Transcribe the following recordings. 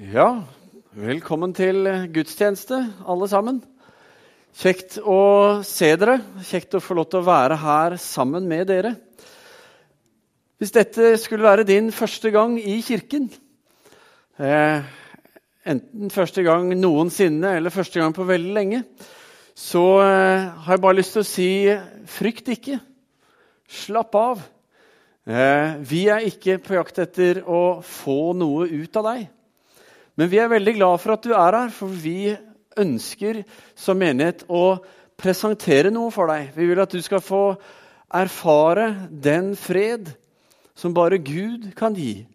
Ja, velkommen til gudstjeneste, alle sammen. Kjekt å se dere. Kjekt å få lov til å være her sammen med dere. Hvis dette skulle være din første gang i kirken, eh, enten første gang noensinne eller første gang på veldig lenge, så eh, har jeg bare lyst til å si frykt ikke. Slapp av. Eh, vi er ikke på jakt etter å få noe ut av deg. Men vi er veldig glad for at du er her, for vi ønsker som menighet å presentere noe for deg. Vi vil at du skal få erfare den fred som bare Gud kan gi.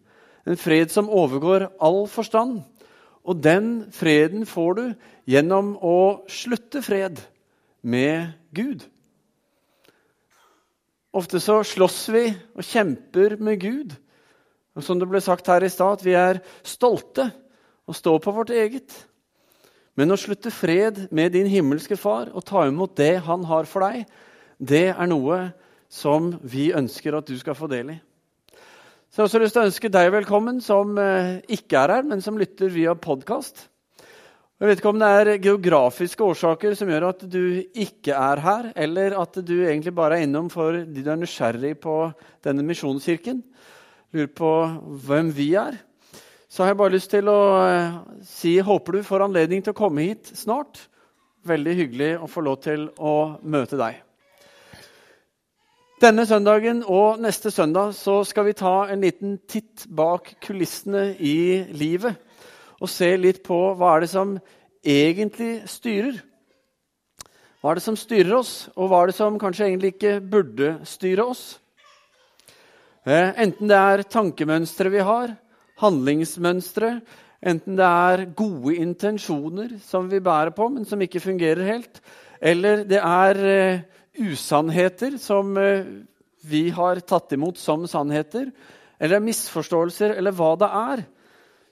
En fred som overgår all forstand. Og den freden får du gjennom å slutte fred med Gud. Ofte så slåss vi og kjemper med Gud. Og som det ble sagt her i stad, vi er stolte å stå på vårt eget. Men å slutte fred med din himmelske far og ta imot det han har for deg, det er noe som vi ønsker at du skal få del i. Så jeg har også lyst til å ønske deg velkommen som eh, ikke er her, men som lytter via podkast. Jeg vet ikke om det er geografiske årsaker som gjør at du ikke er her, eller at du egentlig bare er innom for de du er nysgjerrig på denne misjonskirken. Lurer på hvem vi er så har jeg bare lyst til å eh, si håper du får anledning til å komme hit snart. Veldig hyggelig å få lov til å møte deg. Denne søndagen og neste søndag så skal vi ta en liten titt bak kulissene i livet. Og se litt på hva er det som egentlig styrer. Hva er det som styrer oss, og hva er det som kanskje egentlig ikke burde styre oss? Eh, enten det er tankemønstre vi har, handlingsmønstre, enten det er gode intensjoner som vi bærer på, men som ikke fungerer helt, eller det er uh, usannheter som uh, vi har tatt imot som sannheter, eller misforståelser, eller hva det er,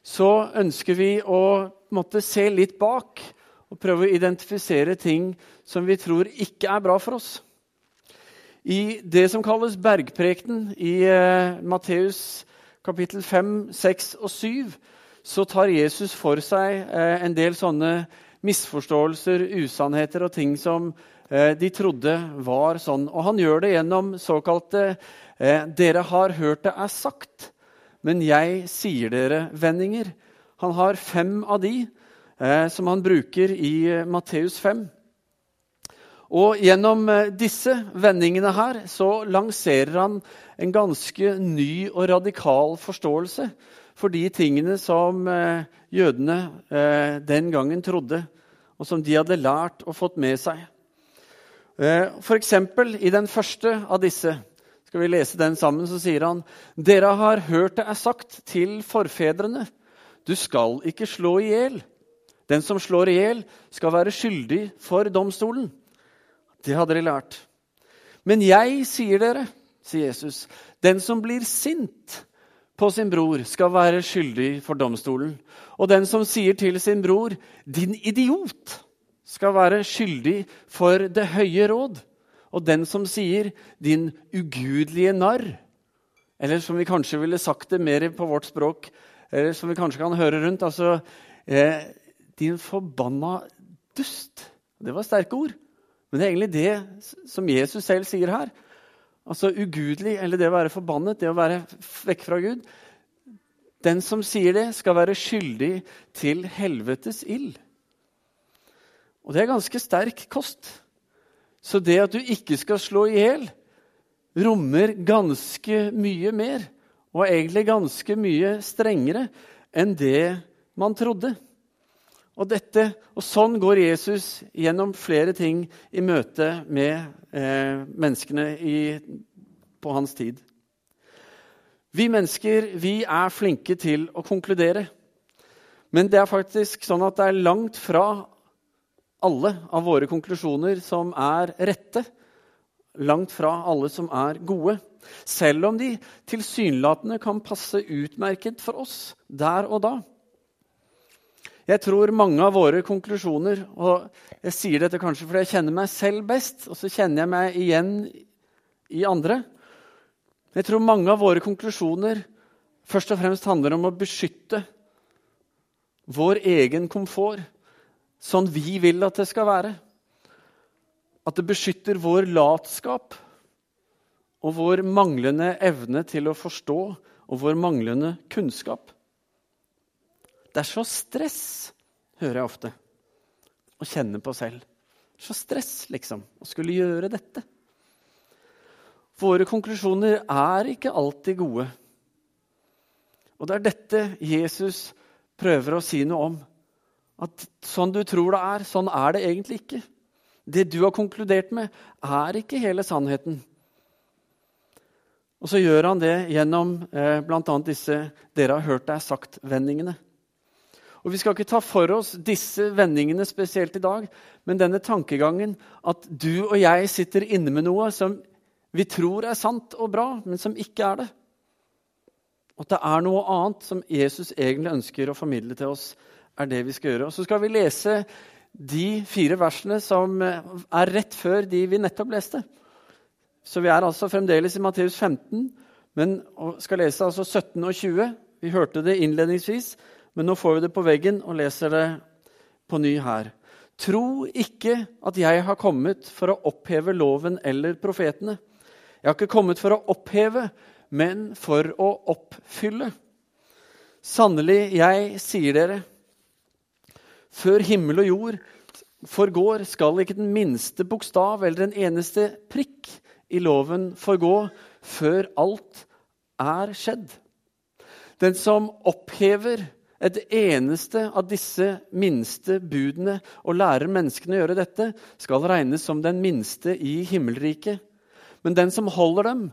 så ønsker vi å måtte se litt bak og prøve å identifisere ting som vi tror ikke er bra for oss. I det som kalles bergprekenen i uh, Matteus kapittel 5, 6 og 7 så tar Jesus for seg eh, en del sånne misforståelser, usannheter og ting som eh, de trodde var sånn. Og han gjør det gjennom såkalte eh, 'dere har hørt det er sagt', men jeg sier dere-vendinger. Han har fem av de som han bruker i Matteus 5. Og gjennom eh, disse vendingene her så lanserer han en ganske ny og radikal forståelse for de tingene som eh, jødene eh, den gangen trodde, og som de hadde lært og fått med seg. F.eks. i den første av disse skal vi lese den sammen, så sier han dere har hørt det er sagt til forfedrene, du skal ikke slå i hjel. Den som slår i hjel, skal være skyldig for domstolen. Det hadde de lært. Men jeg sier dere, sier Jesus. Den som blir sint på sin bror, skal være skyldig for domstolen. Og den som sier til sin bror, 'Din idiot', skal være skyldig for det høye råd. Og den som sier 'din ugudelige narr', eller som vi kanskje ville sagt det mer på vårt språk, eller som vi kanskje kan høre rundt altså eh, 'Din forbanna dust'. Det var sterke ord. Men det er egentlig det som Jesus selv sier her. Altså ugudelig, eller det å være forbannet, det å være vekk fra Gud. Den som sier det, skal være skyldig til helvetes ild. Og det er ganske sterk kost. Så det at du ikke skal slå i hjel, rommer ganske mye mer. Og er egentlig ganske mye strengere enn det man trodde. Og, dette, og sånn går Jesus gjennom flere ting i møte med eh, menneskene i, på hans tid. Vi mennesker vi er flinke til å konkludere. Men det er faktisk sånn at det er langt fra alle av våre konklusjoner som er rette. Langt fra alle som er gode. Selv om de tilsynelatende kan passe utmerket for oss der og da. Jeg tror mange av våre konklusjoner Og jeg sier dette kanskje fordi jeg kjenner meg selv best, og så kjenner jeg meg igjen i andre. Jeg tror mange av våre konklusjoner først og fremst handler om å beskytte vår egen komfort, sånn vi vil at det skal være. At det beskytter vår latskap og vår manglende evne til å forstå og vår manglende kunnskap. Det er så stress, hører jeg ofte, å kjenne på selv. Så stress, liksom, å skulle gjøre dette. Våre konklusjoner er ikke alltid gode. Og det er dette Jesus prøver å si noe om. At sånn du tror det er, sånn er det egentlig ikke. Det du har konkludert med, er ikke hele sannheten. Og så gjør han det gjennom eh, bl.a. disse 'dere har hørt er sagt'-vendingene. Og Vi skal ikke ta for oss disse vendingene spesielt i dag, men denne tankegangen at du og jeg sitter inne med noe som vi tror er sant og bra, men som ikke er det. At det er noe annet som Jesus egentlig ønsker å formidle til oss, er det vi skal gjøre. Og Så skal vi lese de fire versene som er rett før de vi nettopp leste. Så vi er altså fremdeles i Matteus 15, men skal lese altså 17 og 20. Vi hørte det innledningsvis, men nå får vi det på veggen og leser det på ny her. Tro ikke at jeg har kommet for å oppheve loven eller profetene. Jeg har ikke kommet for å oppheve, men for å oppfylle. Sannelig, jeg sier dere, før himmel og jord forgår, skal ikke den minste bokstav eller den eneste prikk i loven forgå før alt er skjedd. Den som opphever et eneste av disse minste budene og lærer menneskene å gjøre dette, skal regnes som den minste i himmelriket. Men den som holder dem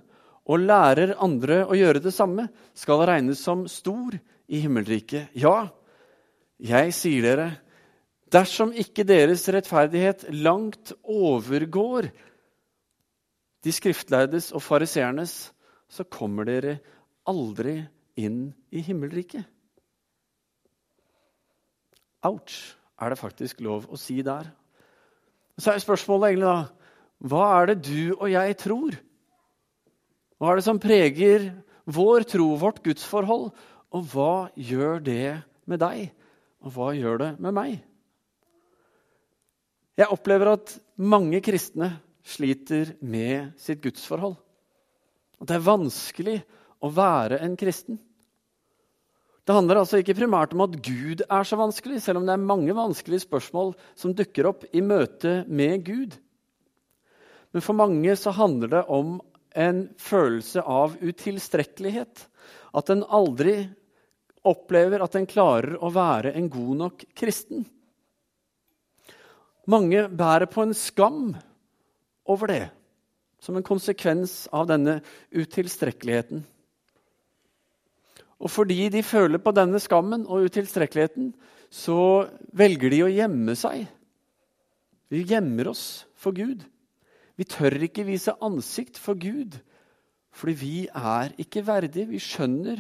og lærer andre å gjøre det samme, skal regnes som stor i himmelriket. Ja, jeg sier dere, dersom ikke deres rettferdighet langt overgår de skriftlærdes og fariseernes, så kommer dere aldri inn i himmelriket. Ouch, er det faktisk lov å si der. Så er spørsmålet egentlig da hva er det du og jeg tror? Hva er det som preger vår tro, vårt gudsforhold? Og hva gjør det med deg? Og hva gjør det med meg? Jeg opplever at mange kristne sliter med sitt gudsforhold. At det er vanskelig å være en kristen. Det handler altså ikke primært om at Gud er så vanskelig, selv om det er mange vanskelige spørsmål som dukker opp i møte med Gud. Men for mange så handler det om en følelse av utilstrekkelighet. At en aldri opplever at en klarer å være en god nok kristen. Mange bærer på en skam over det, som en konsekvens av denne utilstrekkeligheten. Og fordi de føler på denne skammen og utilstrekkeligheten, så velger de å gjemme seg. Vi gjemmer oss for Gud. Vi tør ikke vise ansikt for Gud fordi vi er ikke verdige. Vi skjønner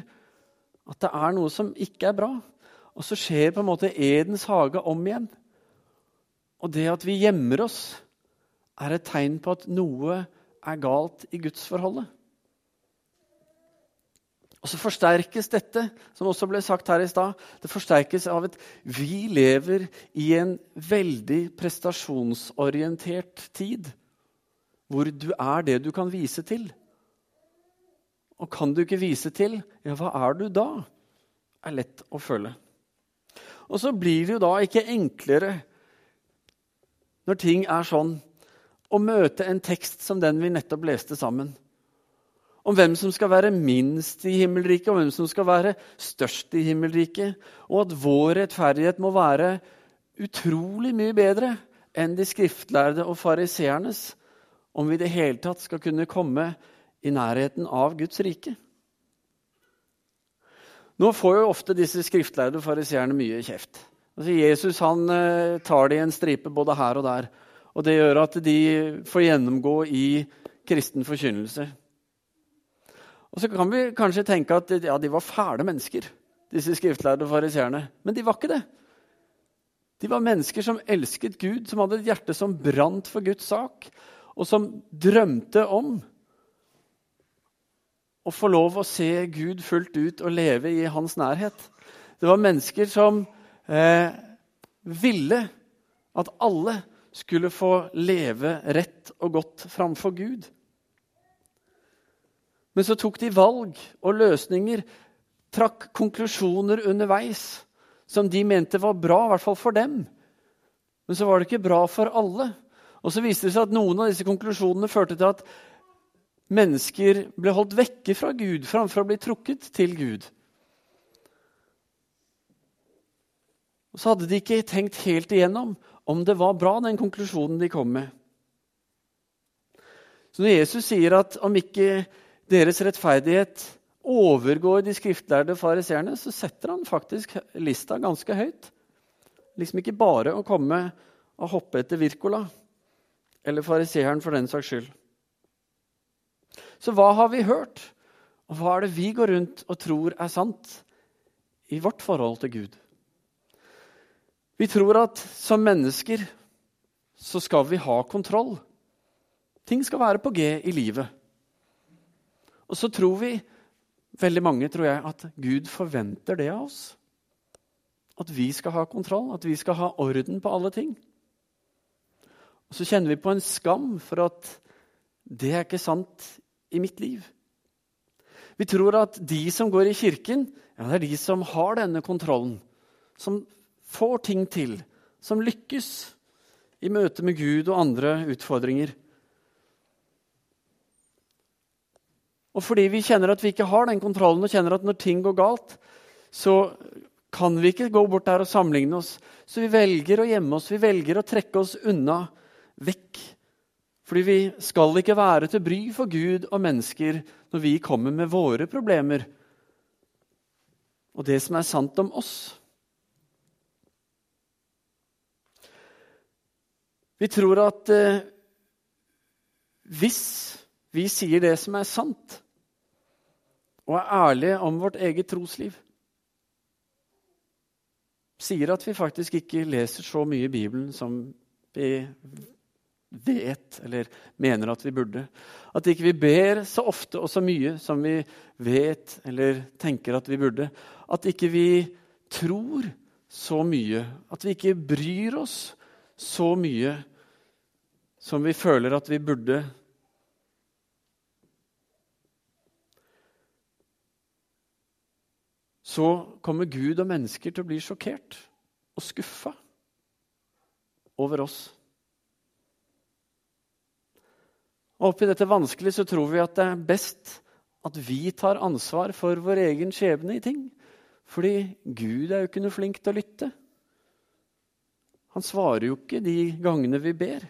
at det er noe som ikke er bra. Og så skjer på en måte Edens hage om igjen. Og det at vi gjemmer oss, er et tegn på at noe er galt i gudsforholdet. Og så forsterkes dette, som også ble sagt her i stad, det forsterkes av at vi lever i en veldig prestasjonsorientert tid. Hvor du er det du kan vise til. Og kan du ikke vise til, ja, hva er du da? er lett å føle. Og så blir det jo da ikke enklere når ting er sånn, å møte en tekst som den vi nettopp leste sammen om hvem som skal være minst i himmelriket, og hvem som skal være størst i himmelriket, og at vår rettferdighet må være utrolig mye bedre enn de skriftlærde og fariseernes, om vi i det hele tatt skal kunne komme i nærheten av Guds rike. Nå får jo ofte disse skriftlærde og fariseerne mye kjeft. Altså Jesus han eh, tar det i en stripe både her og der. Og det gjør at de får gjennomgå i kristen forkynnelse. Og så kan vi kanskje tenke at ja, de var fæle mennesker, disse skriftlærde fariseerne. Men de var ikke det. De var mennesker som elsket Gud, som hadde et hjerte som brant for Guds sak, og som drømte om å få lov å se Gud fullt ut og leve i hans nærhet. Det var mennesker som eh, ville at alle skulle få leve rett og godt framfor Gud. Men så tok de valg og løsninger, trakk konklusjoner underveis som de mente var bra, i hvert fall for dem. Men så var det ikke bra for alle. Og så viste det seg at noen av disse konklusjonene førte til at mennesker ble holdt vekke fra Gud framfor å bli trukket til Gud. Og så hadde de ikke tenkt helt igjennom om det var bra, den konklusjonen de kom med. Så når Jesus sier at om ikke deres rettferdighet overgår de skriftlærde fariseerne, så setter han faktisk lista ganske høyt. Liksom ikke bare å komme og hoppe etter Virkola eller fariseeren for den saks skyld. Så hva har vi hørt, og hva er det vi går rundt og tror er sant i vårt forhold til Gud? Vi tror at som mennesker så skal vi ha kontroll. Ting skal være på G i livet. Og så tror vi, veldig mange tror jeg, at Gud forventer det av oss. At vi skal ha kontroll, at vi skal ha orden på alle ting. Og så kjenner vi på en skam for at det er ikke sant i mitt liv. Vi tror at de som går i kirken, ja, det er de som har denne kontrollen. Som får ting til, som lykkes i møte med Gud og andre utfordringer. Og fordi vi kjenner at vi ikke har den kontrollen, og kjenner at når ting går galt, så kan vi ikke gå bort der og sammenligne oss. Så vi velger å gjemme oss, vi velger å trekke oss unna, vekk. Fordi vi skal ikke være til bry for Gud og mennesker når vi kommer med våre problemer og det som er sant om oss. Vi tror at eh, hvis vi sier det som er sant, og er ærlige om vårt eget trosliv Sier at vi faktisk ikke leser så mye i Bibelen som vi vet eller mener at vi burde. At ikke vi ber så ofte og så mye som vi vet eller tenker at vi burde. At ikke vi tror så mye. At vi ikke bryr oss så mye som vi føler at vi burde. Så kommer Gud og mennesker til å bli sjokkert og skuffa over oss. Og Oppi dette vanskelige så tror vi at det er best at vi tar ansvar for vår egen skjebne i ting. Fordi Gud er jo ikke noe flink til å lytte. Han svarer jo ikke de gangene vi ber.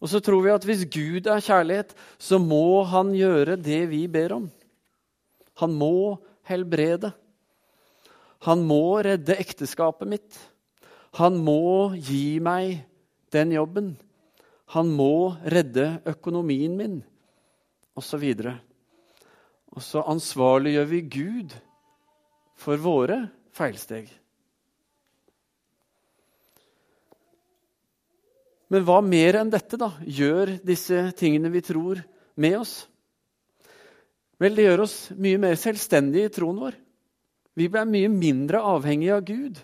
Og så tror vi at hvis Gud er kjærlighet, så må han gjøre det vi ber om. Han må helbrede. Han må redde ekteskapet mitt. Han må gi meg den jobben. Han må redde økonomien min, osv. Og, og så ansvarliggjør vi Gud for våre feilsteg. Men hva mer enn dette da, gjør disse tingene vi tror, med oss? Vel, det gjør oss mye mer selvstendige i troen vår. Vi blir mye mindre avhengige av Gud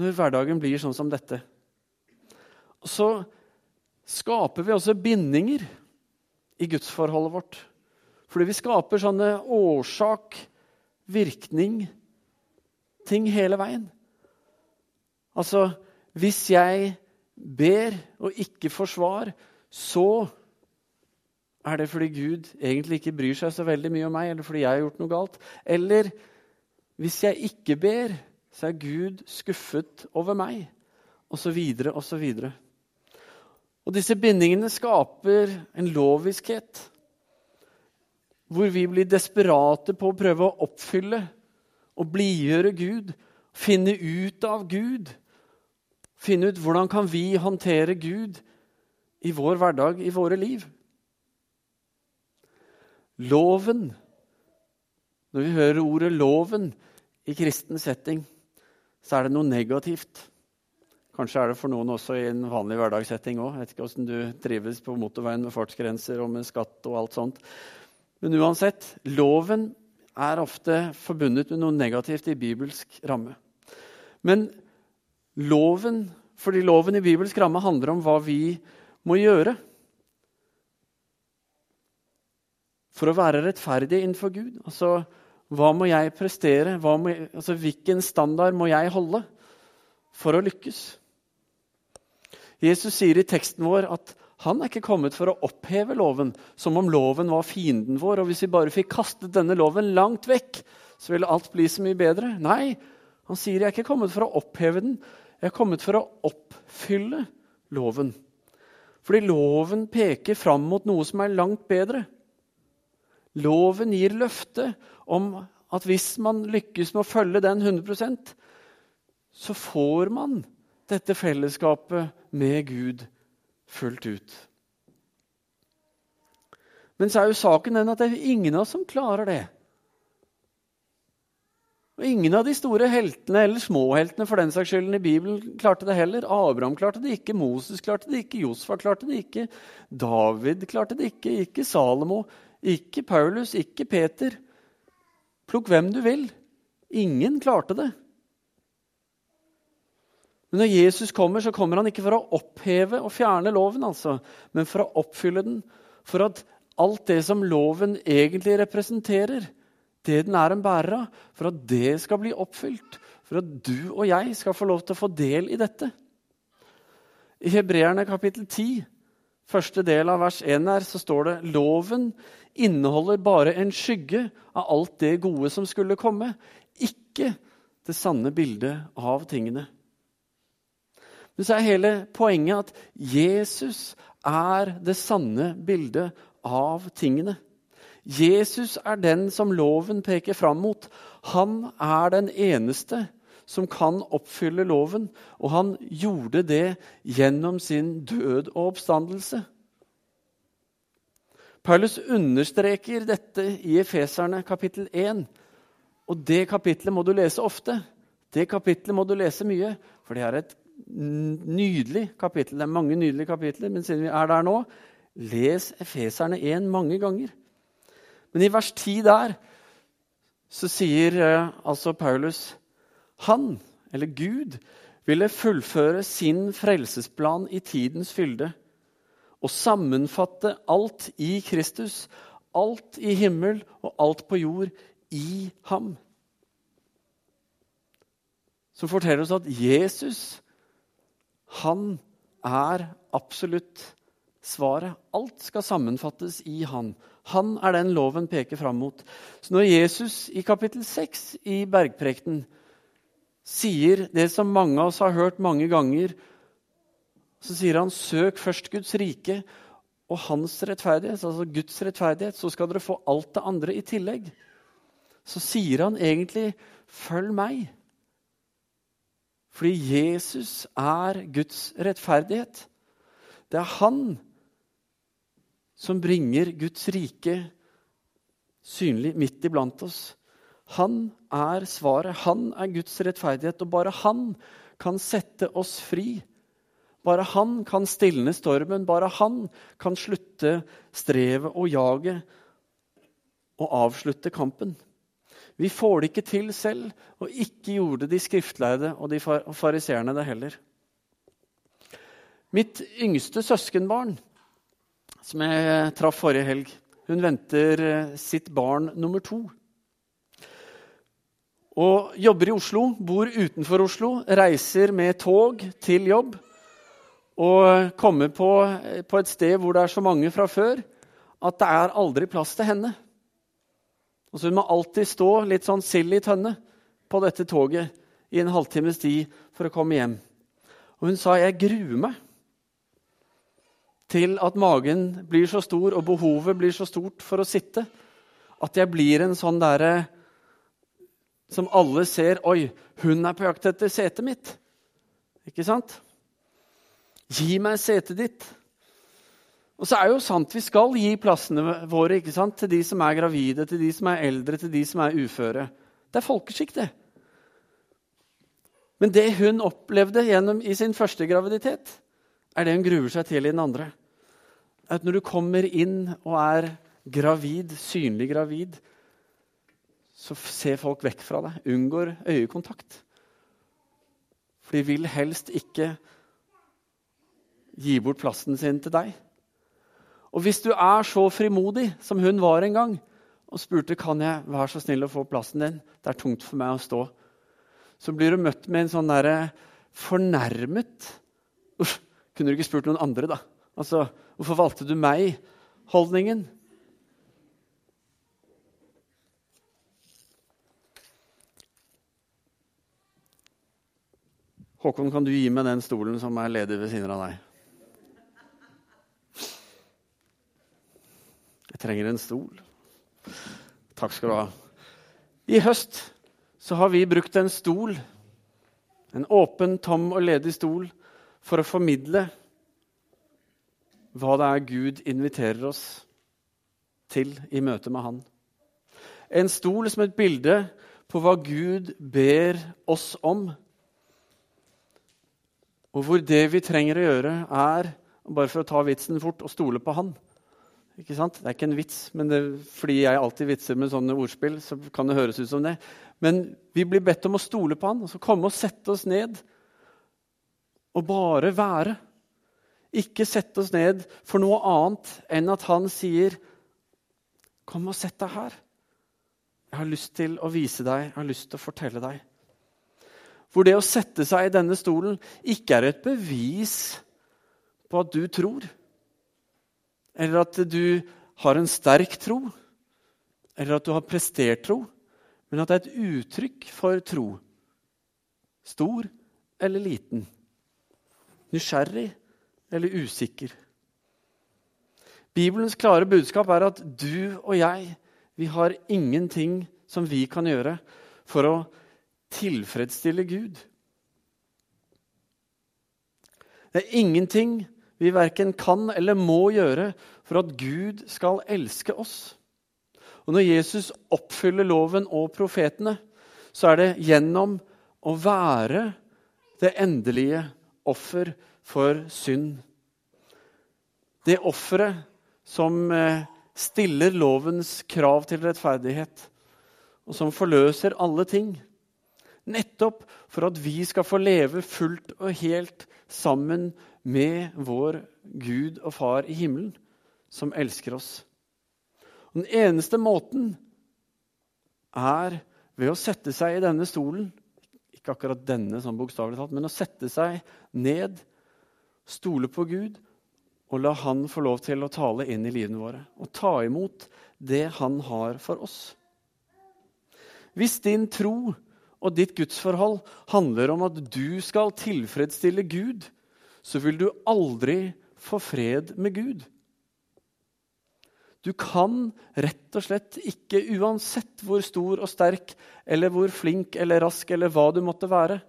når hverdagen blir sånn som dette. Og så skaper vi også bindinger i gudsforholdet vårt. Fordi vi skaper sånne årsak, virkning, ting hele veien. Altså, hvis jeg ber og ikke får svar, så er det fordi Gud egentlig ikke bryr seg så veldig mye om meg, eller fordi jeg har gjort noe galt. Eller hvis jeg ikke ber, så er Gud skuffet over meg, Og så videre, Og disse bindingene skaper en loviskhet, hvor vi blir desperate på å prøve å oppfylle og blidgjøre Gud, finne ut av Gud Finne ut hvordan kan vi håndtere Gud i vår hverdag, i våre liv. Loven Når vi hører ordet 'loven' i kristen setting, så er det noe negativt. Kanskje er det for noen også i en vanlig hverdagssetting òg. Vet ikke åssen du trives på motorveien med fartsgrenser og med skatt og alt sånt. Men uansett, loven er ofte forbundet med noe negativt i bibelsk ramme. Men loven, fordi loven i bibelsk ramme handler om hva vi må gjøre for å være rettferdig innenfor Gud. Altså, hva må jeg prestere? Må jeg, altså, hvilken standard må jeg holde for å lykkes? Jesus sier i teksten vår at han er ikke kommet for å oppheve loven, som om loven var fienden vår. Og hvis vi bare fikk kastet denne loven langt vekk, så ville alt bli så mye bedre. Nei, han sier jeg er ikke kommet for å oppheve den, jeg er kommet for å oppfylle loven. Fordi loven peker fram mot noe som er langt bedre. Loven gir løfte om at hvis man lykkes med å følge den 100% så får man dette fellesskapet med Gud fullt ut. Men så er jo saken den at det er ingen av oss som klarer det. Og Ingen av de store heltene eller småheltene for den saks skyld i Bibelen klarte det heller. Abraham klarte det ikke, Moses klarte det ikke, Josfa klarte det ikke, David klarte det ikke, ikke Salomo, ikke Paulus, ikke Peter. Plukk hvem du vil. Ingen klarte det. Men når Jesus kommer, så kommer han ikke for å oppheve og fjerne loven, altså, men for å oppfylle den. For at alt det som loven egentlig representerer, det den er en bærer av, for at det skal bli oppfylt. For at du og jeg skal få lov til å få del i dette. I Hebreerne kapittel 10, første del av vers 1 her, så står det loven inneholder bare en skygge av alt det gode som skulle komme, ikke det sanne bildet av tingene. Men så er hele poenget at Jesus er det sanne bildet av tingene. Jesus er den som loven peker fram mot. Han er den eneste som kan oppfylle loven, og han gjorde det gjennom sin død og oppstandelse. Paulus understreker dette i Efeserne kapittel 1. Og det kapitlet må du lese ofte. Det kapitlet må du lese mye, for det er et nydelig kapittel. Det er mange nydelige kapitler, men siden vi er der nå, les Efeserne 1 mange ganger. Men i vers 10 der så sier eh, altså Paulus han, eller Gud, ville fullføre sin frelsesplan i tidens fylde og sammenfatte alt i Kristus, alt i himmel og alt på jord, i ham. Som forteller oss at Jesus han er absolutt svaret. Alt skal sammenfattes i han. Han er den loven peker fram mot. Så når Jesus i kapittel 6 i Bergprekten sier det som mange av oss har hørt mange ganger, så sier han 'søk først Guds rike og hans rettferdighet', altså Guds rettferdighet, så skal dere få alt det andre i tillegg. Så sier han egentlig 'følg meg'. Fordi Jesus er Guds rettferdighet. Det er han som bringer Guds rike synlig midt iblant oss. Han er svaret. Han er Guds rettferdighet, og bare han kan sette oss fri. Bare han kan stilne stormen. Bare han kan slutte strevet og jaget og avslutte kampen. Vi får det ikke til selv, og ikke gjorde de skriftleide og de fariseerne det heller. Mitt yngste søskenbarn, som jeg traff forrige helg, hun venter eh, sitt barn nummer to. Og jobber i Oslo, bor utenfor Oslo, reiser med tog til jobb. Og kommer på, på et sted hvor det er så mange fra før at det er aldri plass til henne. Og så Hun må alltid stå litt sånn sild i tønne på dette toget i en halvtimes tid for å komme hjem. Og hun sa jeg gruer meg til at magen blir så stor og behovet blir så stort for å sitte, at jeg blir en sånn derre som alle ser Oi, hun er på jakt etter setet mitt. Ikke sant? Gi meg setet ditt. Og så er det jo sant, Vi skal gi plassene våre ikke sant, til de som er gravide, til de som er eldre, til de som er uføre. Det er folkeskikk, det. Men det hun opplevde gjennom, i sin første graviditet, er det hun gruer seg til i den andre. At når du kommer inn og er gravid, synlig gravid, så ser folk vekk fra deg, unngår øyekontakt. For de vil helst ikke gi bort plassen sin til deg. Og hvis du er så frimodig som hun var en gang, og spurte kan jeg være så snill å få plassen din, det er tungt for meg å stå, så blir du møtt med en sånn derre fornærmet Uff, kunne du ikke spurt noen andre, da? Altså, Hvorfor valgte du meg? Holdningen. Håkon, kan du gi meg den stolen som er ledig ved siden av deg? Jeg trenger en stol. Takk skal du ha. I høst så har vi brukt en stol, en åpen, tom og ledig stol, for å formidle hva det er Gud inviterer oss til i møte med Han. En stol som et bilde på hva Gud ber oss om. Og hvor det vi trenger å gjøre, er, bare for å ta vitsen fort, og stole på Han. Ikke sant? Det er ikke en vits, men det, fordi jeg alltid vitser med sånne ordspill, så kan det høres ut som det. Men vi blir bedt om å stole på Han, altså komme og sette oss ned og bare være. Ikke sette oss ned for noe annet enn at han sier, 'Kom og sett deg her. Jeg har lyst til å vise deg, jeg har lyst til å fortelle deg.' Hvor det å sette seg i denne stolen ikke er et bevis på at du tror, eller at du har en sterk tro, eller at du har prestert tro, men at det er et uttrykk for tro. Stor eller liten. Nysgjerrig eller usikker. Bibelens klare budskap er at du og jeg vi har ingenting som vi kan gjøre for å tilfredsstille Gud. Det er ingenting vi verken kan eller må gjøre for at Gud skal elske oss. Og Når Jesus oppfyller loven og profetene, så er det gjennom å være det endelige offer for synd. Det offeret som eh, stiller lovens krav til rettferdighet, og som forløser alle ting. Nettopp for at vi skal få leve fullt og helt sammen med vår Gud og Far i himmelen, som elsker oss. Og den eneste måten er ved å sette seg i denne stolen. Ikke akkurat denne, sånn bokstavelig talt, men å sette seg ned stole på Gud og la Han få lov til å tale inn i livene våre og ta imot det Han har for oss. Hvis din tro og ditt gudsforhold handler om at du skal tilfredsstille Gud, så vil du aldri få fred med Gud. Du kan rett og slett ikke, uansett hvor stor og sterk eller hvor flink eller rask eller hva du måtte være,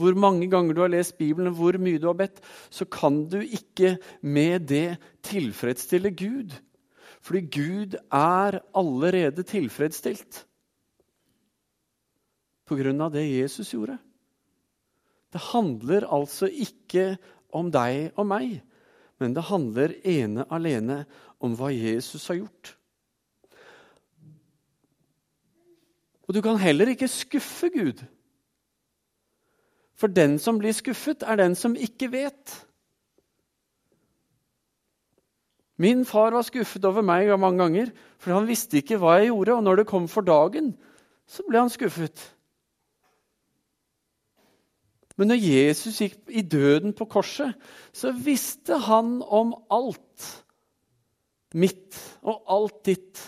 hvor mange ganger du har lest Bibelen, hvor mye du har bedt, så kan du ikke med det tilfredsstille Gud. Fordi Gud er allerede tilfredsstilt av det Jesus gjorde. Det handler altså ikke om deg og meg, men det handler ene alene om hva Jesus har gjort. Og du kan heller ikke skuffe Gud. For den som blir skuffet, er den som ikke vet. Min far var skuffet over meg mange ganger, for han visste ikke hva jeg gjorde. Og når det kom for dagen, så ble han skuffet. Men når Jesus gikk i døden på korset, så visste han om alt mitt og alt ditt.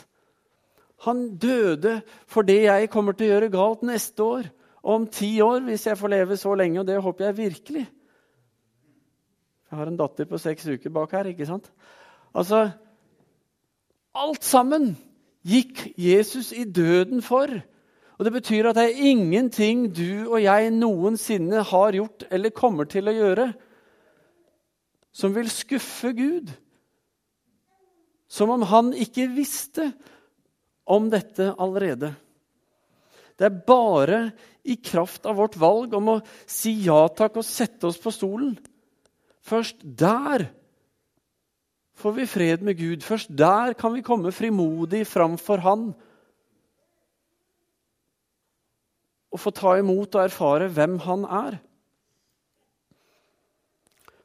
Han døde for det jeg kommer til å gjøre galt neste år om ti år, hvis jeg får leve så lenge, og det håper jeg virkelig. Jeg har en datter på seks uker bak her, ikke sant? Altså Alt sammen gikk Jesus i døden for. Og Det betyr at det er ingenting du og jeg noensinne har gjort eller kommer til å gjøre, som vil skuffe Gud. Som om han ikke visste om dette allerede. Det er bare i kraft av vårt valg om å si ja takk og sette oss på stolen. Først der får vi fred med Gud. Først der kan vi komme frimodig framfor Han å få ta imot og erfare hvem han er.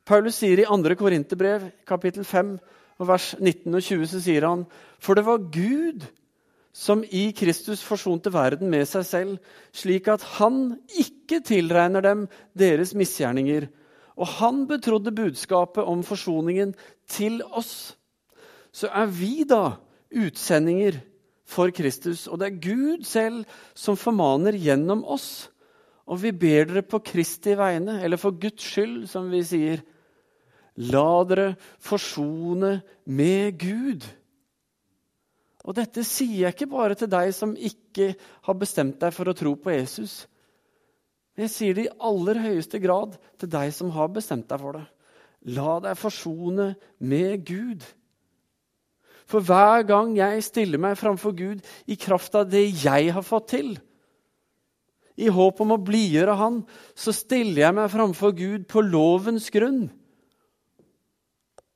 Paulus sier i 2. Korinterbrev, kapittel 5, vers 19 og 20, så sier han For det var Gud som i Kristus forsonte verden med seg selv, slik at han ikke tilregner dem deres misgjerninger. Og han betrodde budskapet om forsoningen til oss. Så er vi da utsendinger for Kristus, og det er Gud selv som formaner gjennom oss. Og vi ber dere på Kristi vegne, eller for Guds skyld, som vi sier. La dere forsone med Gud. Og dette sier jeg ikke bare til deg som ikke har bestemt deg for å tro på Jesus. Jeg sier det i aller høyeste grad til deg som har bestemt deg for det. La deg forsone med Gud. For hver gang jeg stiller meg framfor Gud i kraft av det jeg har fått til, i håp om å blidgjøre Han, så stiller jeg meg framfor Gud på lovens grunn.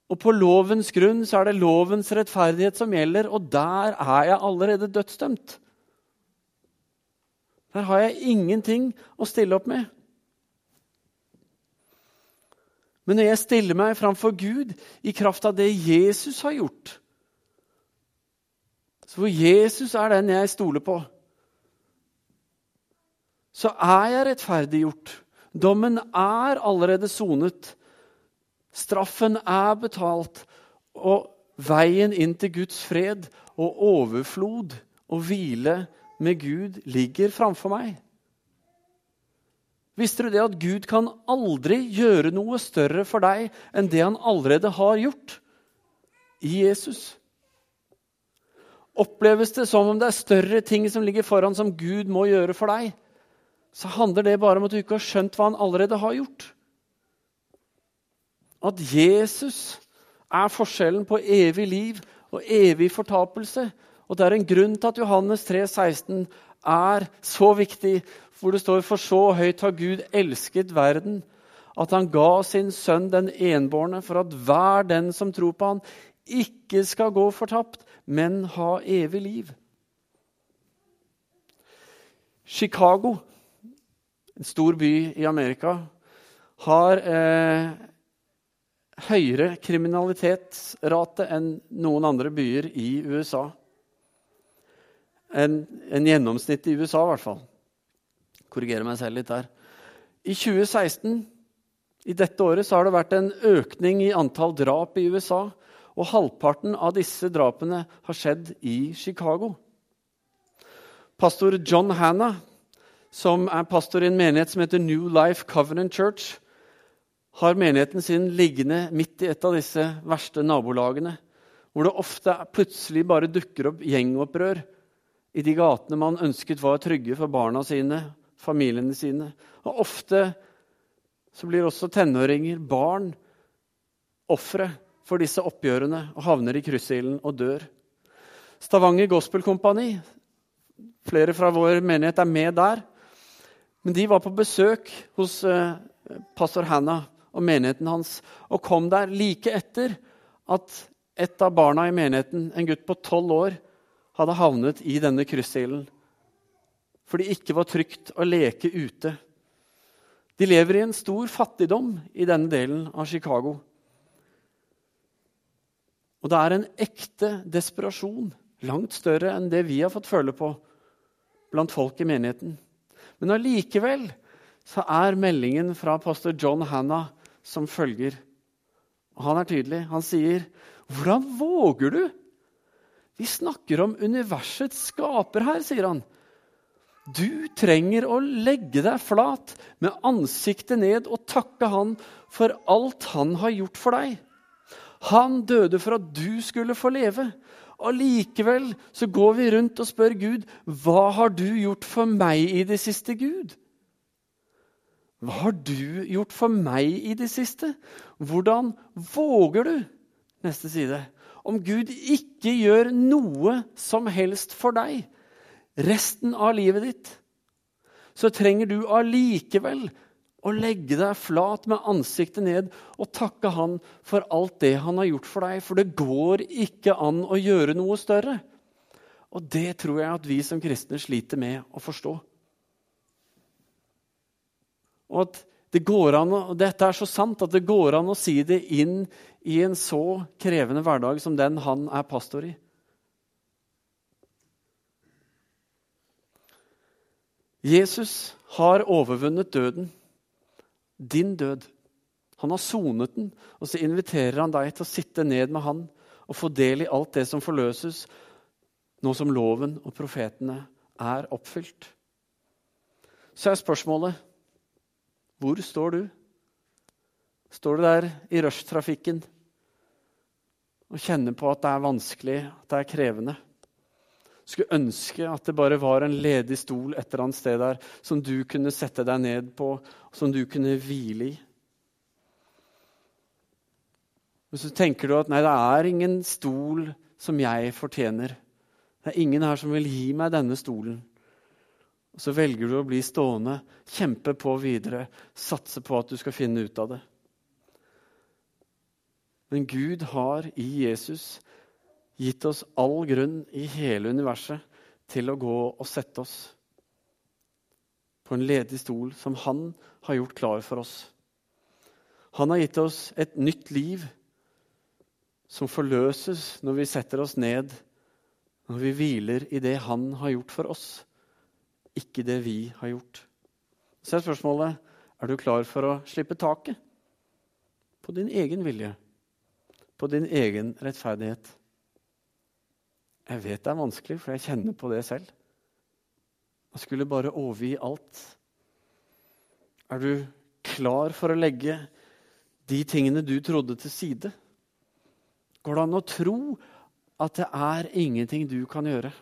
Og på lovens grunn så er det lovens rettferdighet som gjelder, og der er jeg allerede dødsdømt. Der har jeg ingenting å stille opp med. Men når jeg stiller meg framfor Gud i kraft av det Jesus har gjort Så hvor Jesus er den jeg stoler på, så er jeg rettferdiggjort. Dommen er allerede sonet. Straffen er betalt, og veien inn til Guds fred og overflod og hvile med Gud ligger framfor meg. Visste du det at Gud kan aldri gjøre noe større for deg enn det han allerede har gjort i Jesus? Oppleves det som om det er større ting som ligger foran som Gud må gjøre for deg, så handler det bare om at du ikke har skjønt hva han allerede har gjort at Jesus er forskjellen på evig liv og evig fortapelse. Og Det er en grunn til at Johannes 3, 16 er så viktig, hvor det står For så høyt har Gud elsket verden, at han ga sin sønn den enbårne, for at hver den som tror på han, ikke skal gå fortapt, men ha evig liv. Chicago, en stor by i Amerika, har eh, høyere kriminalitetsrate enn noen andre byer i USA. En, en gjennomsnitt i USA, i hvert fall. Korrigerer meg selv litt der. I 2016, i dette året, så har det vært en økning i antall drap i USA. Og halvparten av disse drapene har skjedd i Chicago. Pastor John Hannah, som er pastor i en menighet som heter New Life Covenant Church, har menigheten sin liggende midt i et av disse verste nabolagene, hvor det ofte plutselig bare dukker opp gjengopprør i de gatene man ønsket var trygge for barna sine, familiene sine. Og ofte så blir også tenåringer, barn, ofre for disse oppgjørene og havner i kryssilden og dør. Stavanger Gospel Company, flere fra vår menighet er med der. Men de var på besøk hos eh, pastor Hannah og menigheten hans, og kom der like etter at et av barna i menigheten, en gutt på tolv år, hadde havnet i denne kryssilden fordi det ikke var trygt å leke ute. De lever i en stor fattigdom i denne delen av Chicago. Og det er en ekte desperasjon, langt større enn det vi har fått føle på blant folk i menigheten. Men allikevel så er meldingen fra pastor John Hannah som følger. Han er tydelig. Han sier, 'Hvordan våger du?' Vi snakker om universets skaper her, sier han. Du trenger å legge deg flat med ansiktet ned og takke han for alt han har gjort for deg. Han døde for at du skulle få leve. Allikevel så går vi rundt og spør Gud, 'Hva har du gjort for meg i det siste, Gud?' Hva har du gjort for meg i det siste? Hvordan våger du? Neste side. Om Gud ikke gjør noe som helst for deg resten av livet ditt, så trenger du allikevel å legge deg flat med ansiktet ned og takke Han for alt det Han har gjort for deg. For det går ikke an å gjøre noe større. Og det tror jeg at vi som kristne sliter med å forstå. Og at det går an, og dette er så sant at det går an å si det inn i en så krevende hverdag som den han er pastor i. Jesus har overvunnet døden. Din død. Han har sonet den, og så inviterer han deg til å sitte ned med han og få del i alt det som forløses, nå som loven og profetene er oppfylt. Så er spørsmålet hvor står du? Står du der i rushtrafikken og kjenner på at det er vanskelig, at det er krevende? Skulle ønske at det bare var en ledig stol et eller annet sted der som du kunne sette deg ned på, som du kunne hvile i. Men så tenker du at nei, det er ingen stol som jeg fortjener. Det er ingen her som vil gi meg denne stolen. Og Så velger du å bli stående, kjempe på videre, satse på at du skal finne ut av det. Men Gud har i Jesus gitt oss all grunn i hele universet til å gå og sette oss på en ledig stol som han har gjort klar for oss. Han har gitt oss et nytt liv som forløses når vi setter oss ned, når vi hviler i det Han har gjort for oss, ikke det vi har gjort. Så er spørsmålet er du klar for å slippe taket på din egen vilje, på din egen rettferdighet. Jeg vet det er vanskelig, for jeg kjenner på det selv. Jeg skulle bare overgi alt. Er du klar for å legge de tingene du trodde, til side? Går det an å tro at det er ingenting du kan gjøre?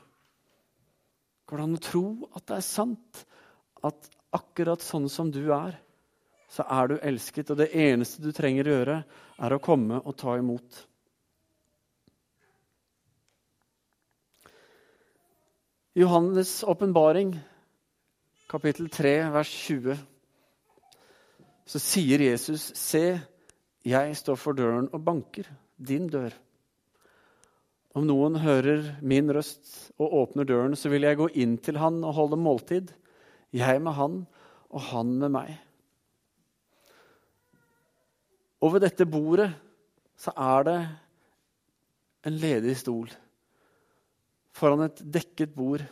Går det an å tro at det er sant at akkurat sånn som du er, så er du elsket, og det eneste du trenger å gjøre, er å komme og ta imot? Johannes' åpenbaring, kapittel 3, vers 20, så sier Jesus, Se, jeg står for døren og banker din dør. Om noen hører min røst og åpner døren, så vil jeg gå inn til han og holde måltid, jeg med han og han med meg. Og ved dette bordet så er det en ledig stol foran et dekket bord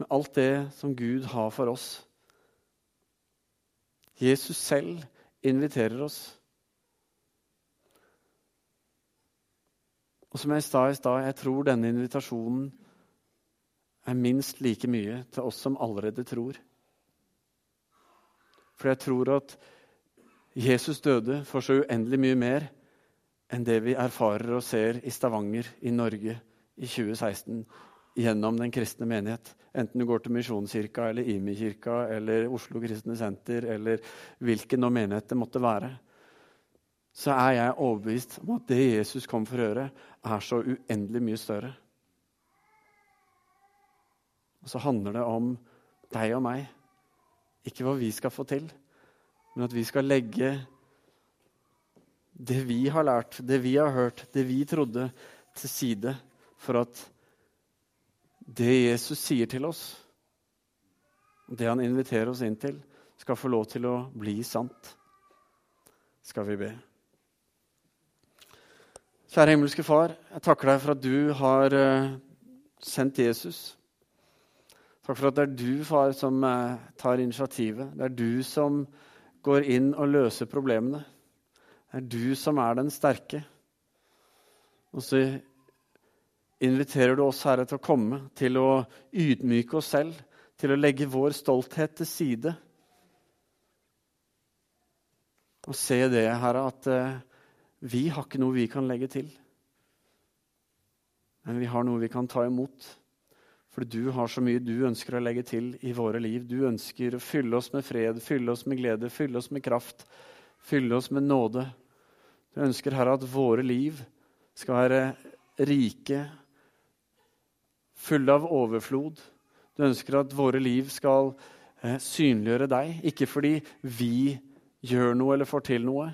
med alt det som Gud har for oss. Jesus selv inviterer oss. Og som jeg sa i stad, jeg tror denne invitasjonen er minst like mye til oss som allerede tror. For jeg tror at Jesus døde for så uendelig mye mer enn det vi erfarer og ser i Stavanger i Norge i 2016 gjennom den kristne menighet. Enten du går til Misjonskirka eller Imi-kirka eller Oslo Kristne Senter eller hvilken menighet det måtte være så er jeg overbevist om at det Jesus kom for å gjøre, er så uendelig mye større. Og så handler det om deg og meg. Ikke hva vi skal få til, men at vi skal legge det vi har lært, det vi har hørt, det vi trodde, til side for at det Jesus sier til oss, det han inviterer oss inn til, skal få lov til å bli sant. Skal vi be. Kjære himmelske Far, jeg takker deg for at du har eh, sendt Jesus. Takk for at det er du, far, som eh, tar initiativet. Det er du som går inn og løser problemene. Det er du som er den sterke. Og så inviterer du oss, Herre, til å komme, til å ydmyke oss selv, til å legge vår stolthet til side. Og se det, Herre, at eh, vi har ikke noe vi kan legge til. Men vi har noe vi kan ta imot. For du har så mye du ønsker å legge til i våre liv. Du ønsker å fylle oss med fred, fylle oss med glede, fylle oss med kraft, fylle oss med nåde. Du ønsker, Herre, at våre liv skal være rike, fulle av overflod. Du ønsker at våre liv skal eh, synliggjøre deg, ikke fordi vi gjør noe eller får til noe,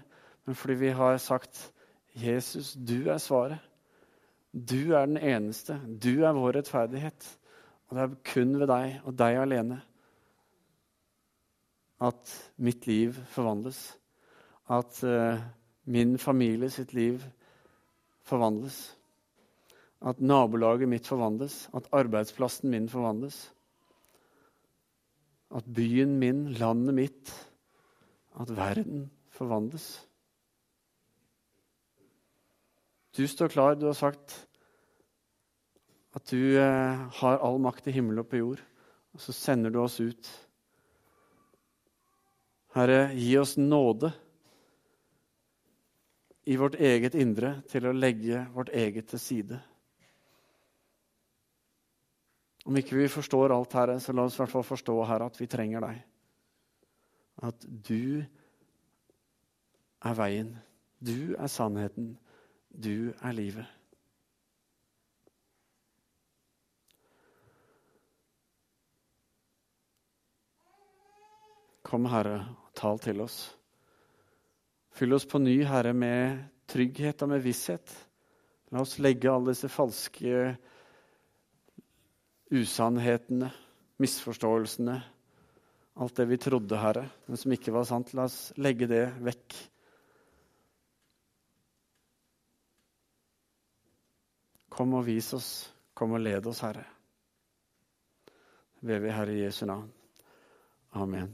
men fordi vi har sagt 'Jesus, du er svaret'. Du er den eneste. Du er vår rettferdighet. Og det er kun ved deg og deg alene. at mitt liv forvandles. At uh, min familie sitt liv forvandles. At nabolaget mitt forvandles. At arbeidsplassen min forvandles. At byen min, landet mitt, at verden forvandles. Du står klar. Du har sagt at du eh, har all makt i himmel og på jord. Og så sender du oss ut. Herre, gi oss nåde i vårt eget indre til å legge vårt eget til side. Om ikke vi forstår alt, Herre, så la oss i hvert fall forstå Herre, at vi trenger deg. At du er veien. Du er sannheten. Du er livet. Kom, Herre, tal til oss. Fyll oss på ny, Herre, med trygghet og med visshet. La oss legge alle disse falske usannhetene, misforståelsene, alt det vi trodde, Herre, men som ikke var sant. La oss legge det vekk. Kom og vis oss. Kom og led oss, Herre. Ber vi Herre Jesu navn. Amen.